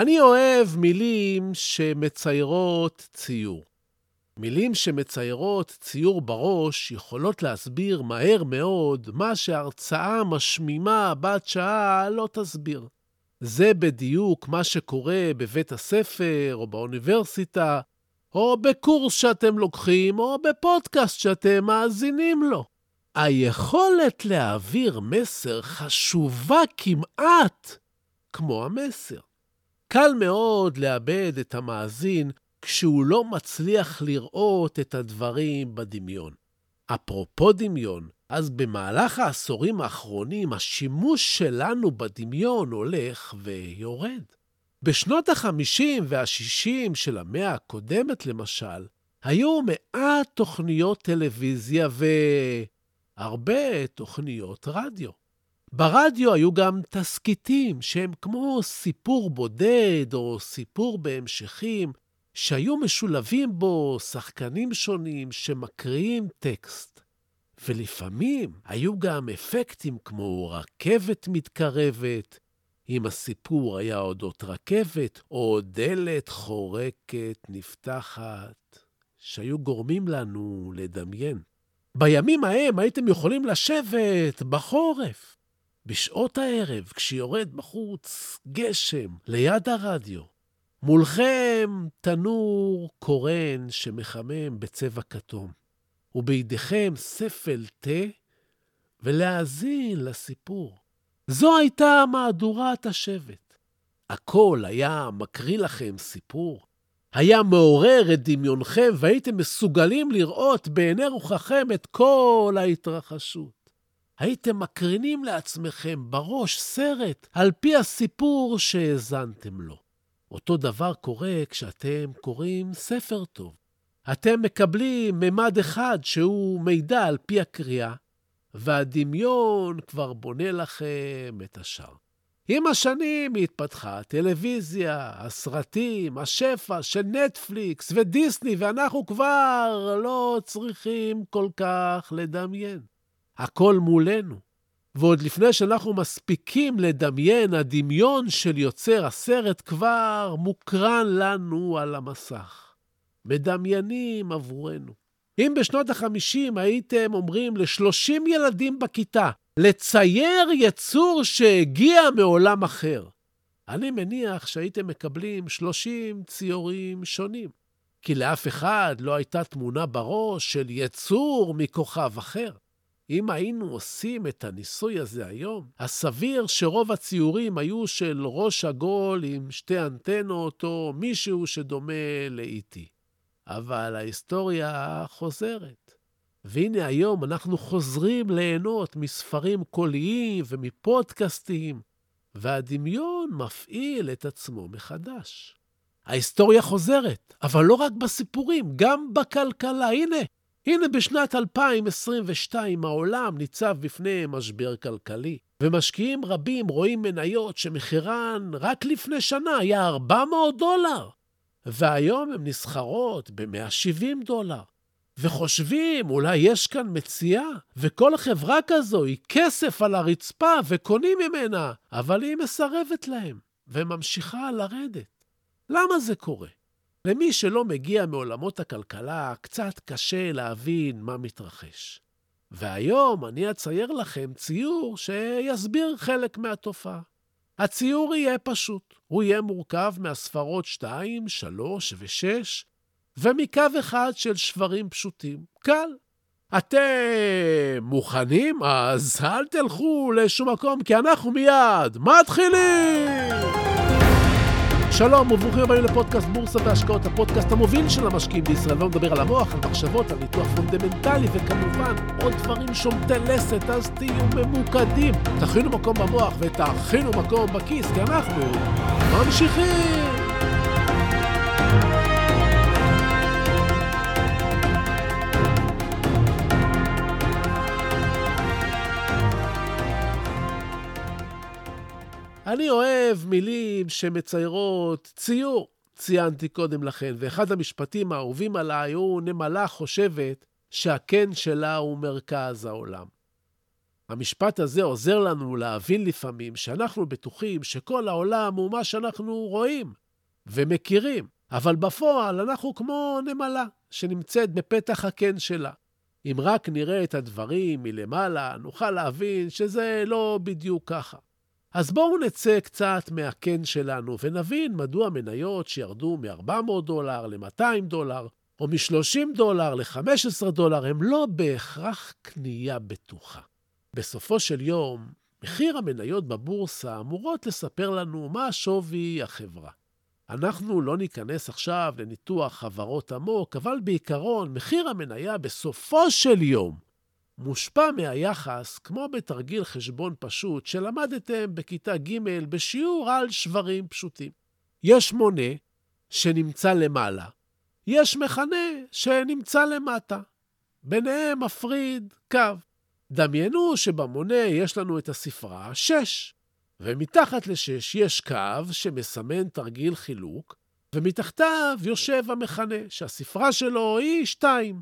אני אוהב מילים שמציירות ציור. מילים שמציירות ציור בראש יכולות להסביר מהר מאוד מה שהרצאה משמימה בת שעה לא תסביר. זה בדיוק מה שקורה בבית הספר, או באוניברסיטה, או בקורס שאתם לוקחים, או בפודקאסט שאתם מאזינים לו. היכולת להעביר מסר חשובה כמעט כמו המסר. קל מאוד לאבד את המאזין כשהוא לא מצליח לראות את הדברים בדמיון. אפרופו דמיון, אז במהלך העשורים האחרונים השימוש שלנו בדמיון הולך ויורד. בשנות ה-50 וה-60 של המאה הקודמת, למשל, היו מעט תוכניות טלוויזיה והרבה תוכניות רדיו. ברדיו היו גם תסכיתים שהם כמו סיפור בודד או סיפור בהמשכים, שהיו משולבים בו שחקנים שונים שמקריאים טקסט. ולפעמים היו גם אפקטים כמו רכבת מתקרבת, אם הסיפור היה אודות רכבת, או דלת חורקת נפתחת, שהיו גורמים לנו לדמיין. בימים ההם הייתם יכולים לשבת בחורף בשעות הערב, כשיורד בחוץ גשם ליד הרדיו, מולכם תנור קורן שמחמם בצבע כתום, ובידיכם ספל תה, ולהאזין לסיפור. זו הייתה מהדורת השבט. הכל היה מקריא לכם סיפור. היה מעורר את דמיונכם והייתם מסוגלים לראות בעיני רוחכם את כל ההתרחשות. הייתם מקרינים לעצמכם בראש סרט על פי הסיפור שהאזנתם לו. אותו דבר קורה כשאתם קוראים ספר טוב. אתם מקבלים ממד אחד שהוא מידע על פי הקריאה, והדמיון כבר בונה לכם את השאר. עם השנים התפתחה הטלוויזיה, הסרטים, השפע של נטפליקס ודיסני, ואנחנו כבר לא צריכים כל כך לדמיין. הכל מולנו. ועוד לפני שאנחנו מספיקים לדמיין, הדמיון של יוצר הסרט כבר מוקרן לנו על המסך. מדמיינים עבורנו. אם בשנות ה-50 הייתם אומרים ל-30 ילדים בכיתה לצייר יצור שהגיע מעולם אחר, אני מניח שהייתם מקבלים 30 ציורים שונים. כי לאף אחד לא הייתה תמונה בראש של יצור מכוכב אחר. אם היינו עושים את הניסוי הזה היום, הסביר שרוב הציורים היו של ראש עגול עם שתי אנטנות או מישהו שדומה לאיטי. אבל ההיסטוריה חוזרת. והנה היום אנחנו חוזרים ליהנות מספרים קוליים ומפודקאסטים, והדמיון מפעיל את עצמו מחדש. ההיסטוריה חוזרת, אבל לא רק בסיפורים, גם בכלכלה. הנה, הנה בשנת 2022 העולם ניצב בפני משבר כלכלי, ומשקיעים רבים רואים מניות שמחירן רק לפני שנה היה 400 דולר, והיום הן נסחרות ב-170 דולר. וחושבים, אולי יש כאן מציאה, וכל חברה כזו היא כסף על הרצפה וקונים ממנה, אבל היא מסרבת להם, וממשיכה לרדת. למה זה קורה? למי שלא מגיע מעולמות הכלכלה, קצת קשה להבין מה מתרחש. והיום אני אצייר לכם ציור שיסביר חלק מהתופעה. הציור יהיה פשוט, הוא יהיה מורכב מהספרות 2, 3 ו-6, ומקו אחד של שברים פשוטים. קל. אתם מוכנים? אז אל תלכו לשום מקום, כי אנחנו מיד מתחילים! שלום וברוכים הבאים לפודקאסט בורסה והשקעות, הפודקאסט המוביל של המשקיעים בישראל. נדבר על המוח, על מחשבות, על ניתוח פונדמנטלי, וכמובן עוד דברים שומטי לסת, אז תהיו ממוקדים. תכינו מקום במוח ותכינו מקום בכיס, כי אנחנו ממשיכים! אני אוהב מילים שמציירות ציור. ציינתי קודם לכן, ואחד המשפטים האהובים עליי הוא נמלה חושבת שהקן שלה הוא מרכז העולם. המשפט הזה עוזר לנו להבין לפעמים שאנחנו בטוחים שכל העולם הוא מה שאנחנו רואים ומכירים, אבל בפועל אנחנו כמו נמלה שנמצאת בפתח הקן שלה. אם רק נראה את הדברים מלמעלה, נוכל להבין שזה לא בדיוק ככה. אז בואו נצא קצת מהקן שלנו ונבין מדוע מניות שירדו מ-400 דולר ל-200 דולר, או מ-30 דולר ל-15 דולר, הם לא בהכרח קנייה בטוחה. בסופו של יום, מחיר המניות בבורסה אמורות לספר לנו מה שווי החברה. אנחנו לא ניכנס עכשיו לניתוח חברות עמוק, אבל בעיקרון, מחיר המניה בסופו של יום מושפע מהיחס, כמו בתרגיל חשבון פשוט שלמדתם בכיתה ג' בשיעור על שברים פשוטים. יש מונה שנמצא למעלה, יש מכנה שנמצא למטה. ביניהם מפריד קו. דמיינו שבמונה יש לנו את הספרה 6, ומתחת ל-6 יש קו שמסמן תרגיל חילוק, ומתחתיו יושב המכנה, שהספרה שלו היא 2.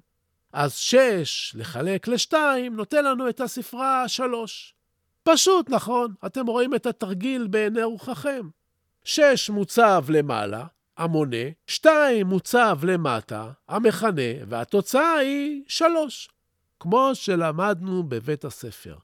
אז 6 לחלק ל-2 נותן לנו את הספרה 3. פשוט, נכון? אתם רואים את התרגיל בעיני רוחכם. 6 מוצב למעלה, המונה, 2 מוצב למטה, המכנה, והתוצאה היא 3. כמו שלמדנו בבית הספר.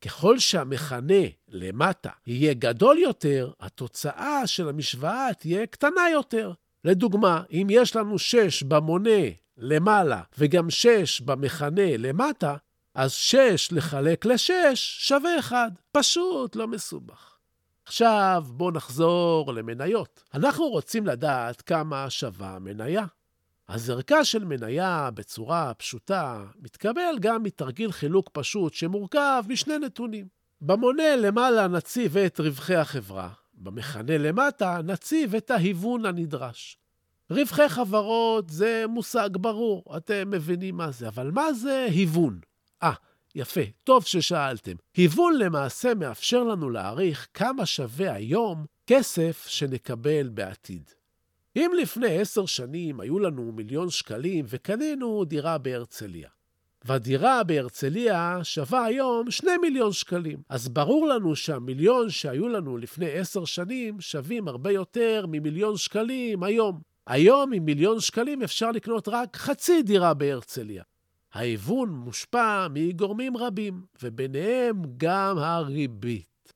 ככל שהמכנה למטה יהיה גדול יותר, התוצאה של המשוואה תהיה קטנה יותר. לדוגמה, אם יש לנו 6 במונה למעלה וגם 6 במכנה למטה, אז 6 לחלק ל-6 שווה 1. פשוט, לא מסובך. עכשיו בואו נחזור למניות. אנחנו רוצים לדעת כמה שווה מניה. אז ערכה של מניה בצורה פשוטה מתקבל גם מתרגיל חילוק פשוט שמורכב משני נתונים. במונה למעלה נציב את רווחי החברה, במכנה למטה נציב את ההיוון הנדרש. רווחי חברות זה מושג ברור, אתם מבינים מה זה, אבל מה זה היוון? אה, יפה, טוב ששאלתם. היוון למעשה מאפשר לנו להעריך כמה שווה היום כסף שנקבל בעתיד. אם לפני עשר שנים היו לנו מיליון שקלים וקנינו דירה בהרצליה, והדירה בהרצליה שווה היום שני מיליון שקלים. אז ברור לנו שהמיליון שהיו לנו לפני עשר שנים שווים הרבה יותר ממיליון שקלים היום. היום עם מיליון שקלים אפשר לקנות רק חצי דירה בהרצליה. ההיוון מושפע מגורמים רבים, וביניהם גם הריבית.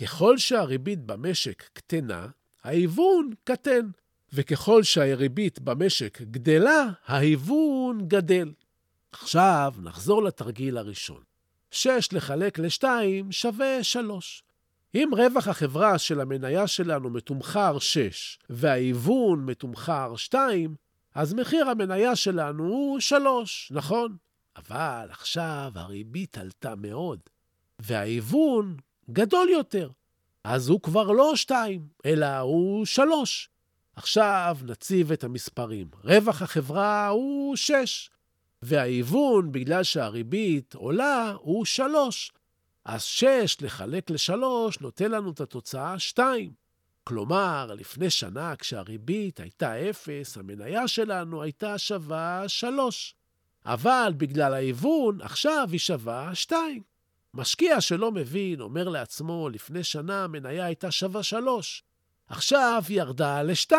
ככל שהריבית במשק קטנה, ההיוון קטן, וככל שהריבית במשק גדלה, ההיוון גדל. עכשיו נחזור לתרגיל הראשון. 6 לחלק ל-2 שווה 3. אם רווח החברה של המניה שלנו מתומחר 6 וההיוון מתומחר 2, אז מחיר המניה שלנו הוא 3, נכון? אבל עכשיו הריבית עלתה מאוד, וההיוון גדול יותר. אז הוא כבר לא 2, אלא הוא 3. עכשיו נציב את המספרים. רווח החברה הוא 6, וההיוון, בגלל שהריבית עולה, הוא 3. אז 6 לחלק ל-3 נותן לנו את התוצאה 2. כלומר, לפני שנה, כשהריבית הייתה 0, המניה שלנו הייתה שווה 3. אבל בגלל ההיוון, עכשיו היא שווה 2. משקיע שלא מבין אומר לעצמו, לפני שנה המניה הייתה שווה 3. עכשיו היא ירדה ל-2,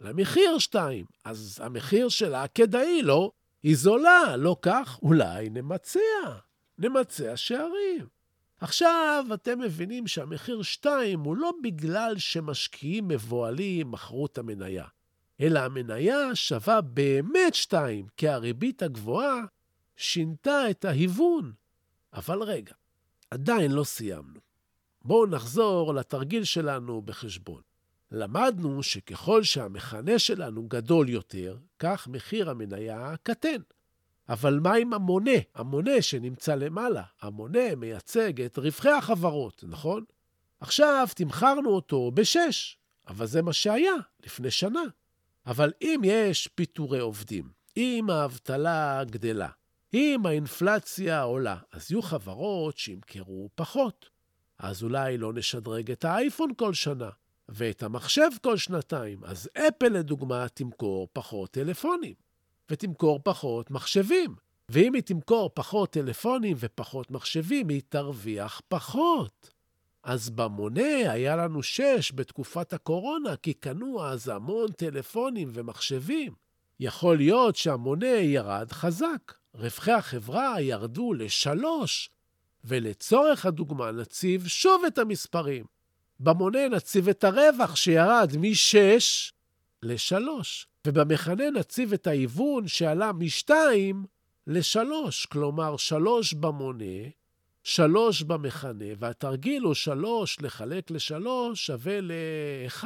למחיר 2. אז המחיר שלה כדאי, לא? היא זולה, לא כך? אולי נמצע. נמצע שערים. עכשיו אתם מבינים שהמחיר 2 הוא לא בגלל שמשקיעים מבוהלים מכרו את המניה, אלא המניה שווה באמת 2, כי הריבית הגבוהה שינתה את ההיוון. אבל רגע, עדיין לא סיימנו. בואו נחזור לתרגיל שלנו בחשבון. למדנו שככל שהמכנה שלנו גדול יותר, כך מחיר המניה קטן. אבל מה עם המונה? המונה שנמצא למעלה. המונה מייצג את רווחי החברות, נכון? עכשיו תמכרנו אותו בשש, אבל זה מה שהיה לפני שנה. אבל אם יש פיטורי עובדים, אם האבטלה גדלה, אם האינפלציה עולה, אז יהיו חברות שימכרו פחות. אז אולי לא נשדרג את האייפון כל שנה, ואת המחשב כל שנתיים. אז אפל, לדוגמה, תמכור פחות טלפונים, ותמכור פחות מחשבים. ואם היא תמכור פחות טלפונים ופחות מחשבים, היא תרוויח פחות. אז במונה היה לנו שש בתקופת הקורונה, כי קנו אז המון טלפונים ומחשבים. יכול להיות שהמונה ירד חזק. רווחי החברה ירדו לשלוש, ולצורך הדוגמה נציב שוב את המספרים. במונה נציב את הרווח שירד מ-6 ל-3, ובמכנה נציב את ההיוון שעלה מ-2 ל-3, כלומר 3 במונה, 3 במכנה, והתרגיל הוא 3 לחלק ל-3 שווה ל-1.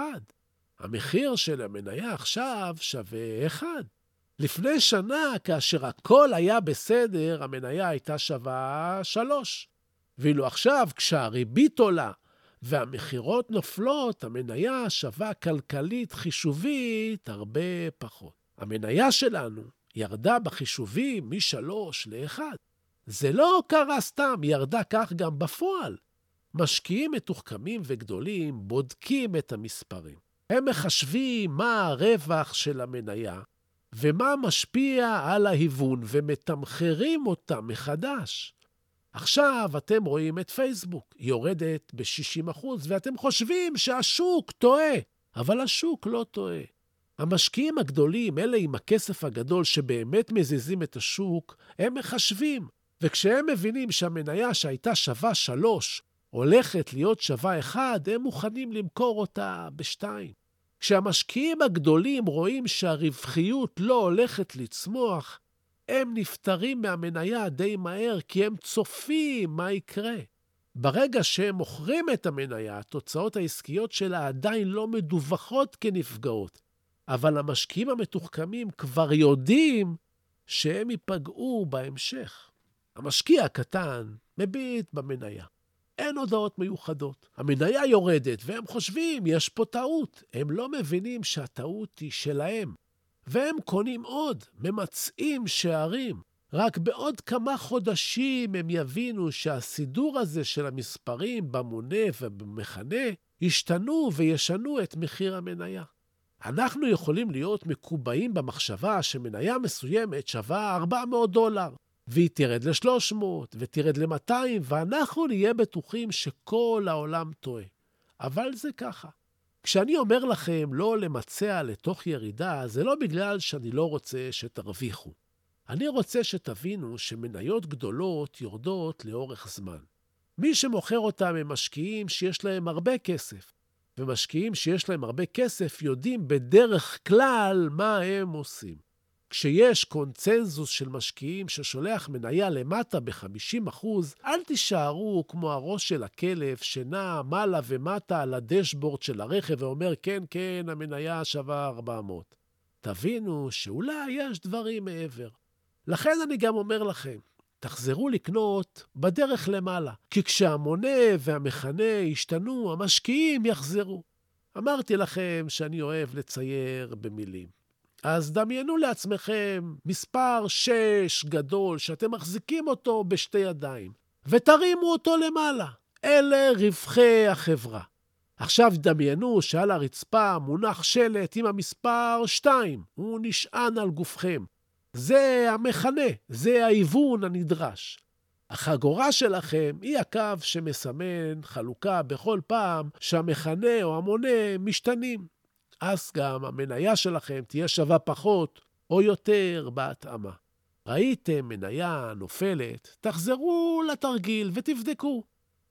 המחיר של המניה עכשיו שווה 1. לפני שנה, כאשר הכל היה בסדר, המניה הייתה שווה 3. ואילו עכשיו, כשהריבית עולה והמכירות נופלות, המניה שווה כלכלית חישובית הרבה פחות. המניה שלנו ירדה בחישובים מ-3 ל-1. זה לא קרה סתם, היא ירדה כך גם בפועל. משקיעים מתוחכמים וגדולים בודקים את המספרים. הם מחשבים מה הרווח של המניה ומה משפיע על ההיוון ומתמחרים אותה מחדש. עכשיו אתם רואים את פייסבוק, היא יורדת ב-60%, ואתם חושבים שהשוק טועה, אבל השוק לא טועה. המשקיעים הגדולים, אלה עם הכסף הגדול שבאמת מזיזים את השוק, הם מחשבים. וכשהם מבינים שהמניה שהייתה שווה 3 הולכת להיות שווה 1, הם מוכנים למכור אותה ב-2. כשהמשקיעים הגדולים רואים שהרווחיות לא הולכת לצמוח, הם נפטרים מהמניה די מהר, כי הם צופים מה יקרה. ברגע שהם מוכרים את המניה, התוצאות העסקיות שלה עדיין לא מדווחות כנפגעות. אבל המשקיעים המתוחכמים כבר יודעים שהם ייפגעו בהמשך. המשקיע הקטן מביט במניה. אין הודעות מיוחדות. המניה יורדת, והם חושבים, יש פה טעות. הם לא מבינים שהטעות היא שלהם. והם קונים עוד, ממצאים שערים. רק בעוד כמה חודשים הם יבינו שהסידור הזה של המספרים במונה ובמכנה ישתנו וישנו את מחיר המניה. אנחנו יכולים להיות מקובעים במחשבה שמניה מסוימת שווה 400 דולר, והיא תרד ל-300 ותרד ל-200, ואנחנו נהיה בטוחים שכל העולם טועה. אבל זה ככה. כשאני אומר לכם לא למצע לתוך ירידה, זה לא בגלל שאני לא רוצה שתרוויחו. אני רוצה שתבינו שמניות גדולות יורדות לאורך זמן. מי שמוכר אותם הם משקיעים שיש להם הרבה כסף, ומשקיעים שיש להם הרבה כסף יודעים בדרך כלל מה הם עושים. כשיש קונצנזוס של משקיעים ששולח מניה למטה ב-50%, אל תישארו כמו הראש של הכלב שנע מעלה ומטה על הדשבורד של הרכב ואומר, כן, כן, המניה שווה 400. תבינו שאולי יש דברים מעבר. לכן אני גם אומר לכם, תחזרו לקנות בדרך למעלה, כי כשהמונה והמכנה ישתנו, המשקיעים יחזרו. אמרתי לכם שאני אוהב לצייר במילים. אז דמיינו לעצמכם מספר 6 גדול שאתם מחזיקים אותו בשתי ידיים, ותרימו אותו למעלה. אלה רווחי החברה. עכשיו דמיינו שעל הרצפה מונח שלט עם המספר 2, הוא נשען על גופכם. זה המכנה, זה ההיוון הנדרש. החגורה שלכם היא הקו שמסמן חלוקה בכל פעם שהמכנה או המונה משתנים. אז גם המניה שלכם תהיה שווה פחות או יותר בהתאמה. ראיתם מניה נופלת, תחזרו לתרגיל ותבדקו.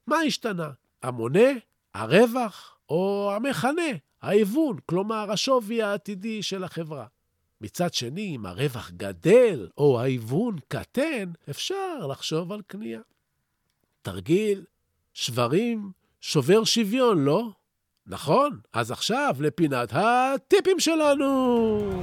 מה השתנה? המונה, הרווח או המכנה, ההיוון, כלומר השווי העתידי של החברה. מצד שני, אם הרווח גדל או ההיוון קטן, אפשר לחשוב על קנייה. תרגיל, שברים, שובר שוויון, לא? נכון, אז עכשיו לפינת הטיפים שלנו.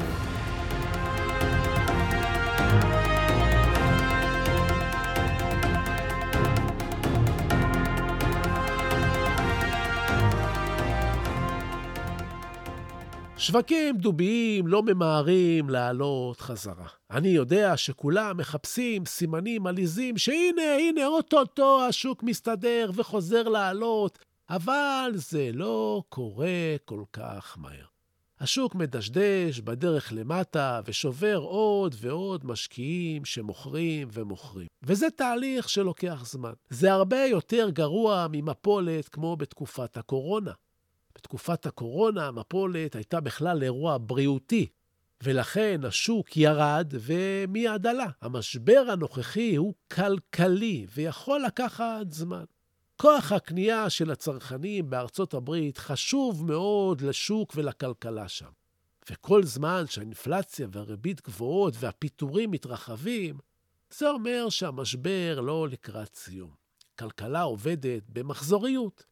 שווקים דוביים לא ממהרים לעלות חזרה. אני יודע שכולם מחפשים סימנים עליזים שהנה, הנה, אוטוטו השוק מסתדר וחוזר לעלות, אבל זה לא קורה כל כך מהר. השוק מדשדש בדרך למטה ושובר עוד ועוד משקיעים שמוכרים ומוכרים. וזה תהליך שלוקח זמן. זה הרבה יותר גרוע ממפולת כמו בתקופת הקורונה. בתקופת הקורונה המפולת הייתה בכלל אירוע בריאותי, ולכן השוק ירד ומיד עלה. המשבר הנוכחי הוא כלכלי ויכול לקחת זמן. כוח הקנייה של הצרכנים בארצות הברית חשוב מאוד לשוק ולכלכלה שם. וכל זמן שהאינפלציה והריבית גבוהות והפיטורים מתרחבים, זה אומר שהמשבר לא לקראת סיום. כלכלה עובדת במחזוריות.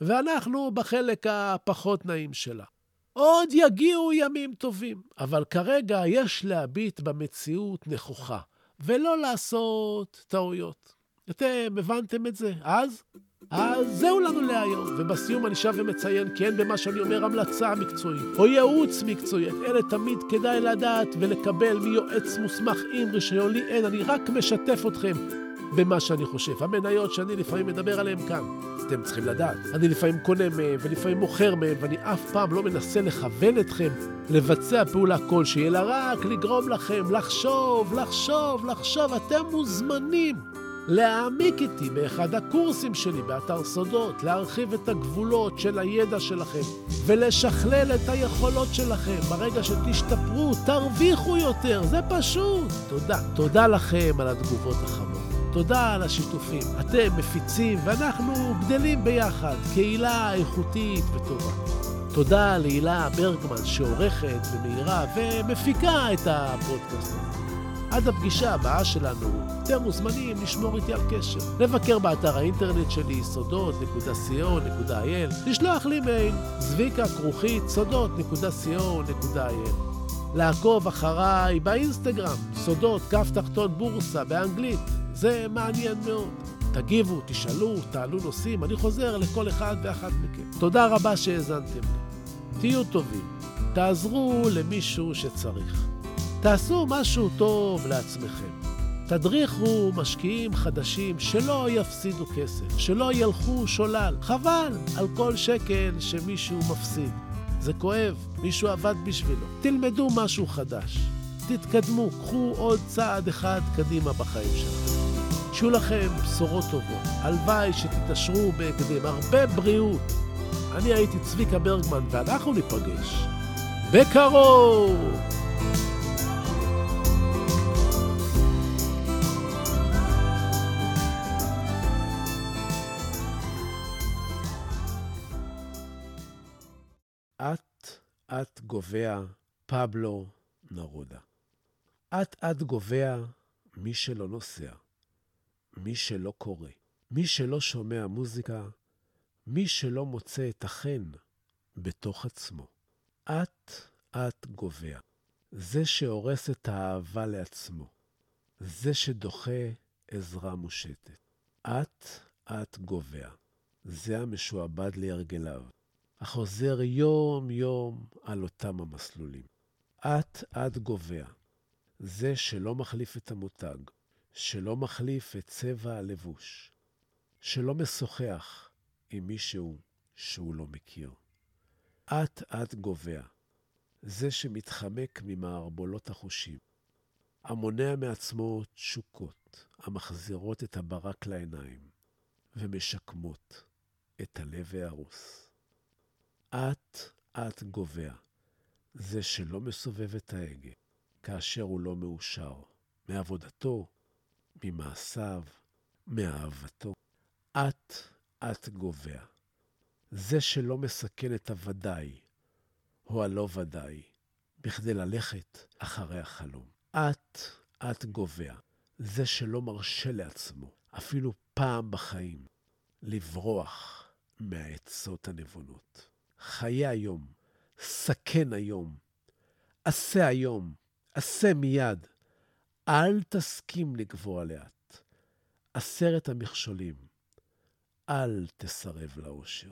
ואנחנו בחלק הפחות נעים שלה. עוד יגיעו ימים טובים, אבל כרגע יש להביט במציאות נכוחה, ולא לעשות טעויות. אתם הבנתם את זה אז? אז זהו לנו להיום, ובסיום אני שב ומציין כי אין במה שאני אומר המלצה מקצועית או ייעוץ מקצועי. את אלה תמיד כדאי לדעת ולקבל מיועץ מוסמך עם רישיון. לי אין, אני רק משתף אתכם במה שאני חושב. המניות שאני לפעמים מדבר עליהן כאן, אתם צריכים לדעת. אני לפעמים קונה מהם ולפעמים מוכר מהם, ואני אף פעם לא מנסה לכוון אתכם לבצע פעולה כלשהי, אלא רק לגרום לכם לחשוב, לחשוב, לחשוב. אתם מוזמנים להעמיק איתי באחד הקורסים שלי באתר סודות, להרחיב את הגבולות של הידע שלכם ולשכלל את היכולות שלכם. ברגע שתשתפרו, תרוויחו יותר, זה פשוט. תודה. תודה לכם על התגובות החמות. תודה על השיתופים. אתם מפיצים ואנחנו גדלים ביחד, קהילה איכותית וטובה. תודה להילה ברגמן שעורכת ומאירה ומפיקה את הפודקאסט הזה. עד הפגישה הבאה שלנו, אתם מוזמנים לשמור איתי על קשר. לבקר באתר האינטרנט שלי, סודות.co.il, לשלוח לי מייל, זביקה כרוכית סודות.co.il. לעקוב אחריי באינסטגרם, סודות, כף תחתון בורסה, באנגלית. זה מעניין מאוד. תגיבו, תשאלו, תעלו נושאים, אני חוזר לכל אחד ואחת מכם. תודה רבה שהאזנתם לי. תהיו טובים, תעזרו למישהו שצריך. תעשו משהו טוב לעצמכם. תדריכו משקיעים חדשים שלא יפסידו כסף, שלא ילכו שולל. חבל על כל שקל שמישהו מפסיד. זה כואב, מישהו עבד בשבילו. תלמדו משהו חדש. תתקדמו, קחו עוד צעד אחד קדימה בחיים שלכם. שיהיו לכם בשורות טובות. הלוואי שתתעשרו בהקדם. הרבה בריאות. אני הייתי צביקה ברגמן, ואנחנו ניפגש בקרוב! גובע פבלו נרודה. אט-אט גובע מי שלא נוסע. מי שלא קורא, מי שלא שומע מוזיקה, מי שלא מוצא את החן בתוך עצמו. אט-אט גובע. זה שהורס את האהבה לעצמו. זה שדוחה עזרה מושטת. אט-אט גובע. זה המשועבד להרגליו, החוזר יום-יום על אותם המסלולים. אט-אט גובע. זה שלא מחליף את המותג, שלא מחליף את צבע הלבוש, שלא משוחח עם מישהו שהוא לא מכיר. אט-אט גובע, זה שמתחמק ממערבולות החושים, המונע מעצמו תשוקות המחזירות את הברק לעיניים ומשקמות את הלב ההרוס. אט-אט גובע, זה שלא מסובב את ההגה כאשר הוא לא מאושר מעבודתו, ממעשיו, מאהבתו. אט-אט גובע. זה שלא מסכן את הוודאי או הלא ודאי בכדי ללכת אחרי החלום. אט-אט גובע, זה שלא מרשה לעצמו, אפילו פעם בחיים, לברוח מהעצות הנבונות. חיה היום, סכן היום, עשה היום, עשה מיד. אל תסכים לגבוה לאט. עשרת המכשולים, אל תסרב לאושר.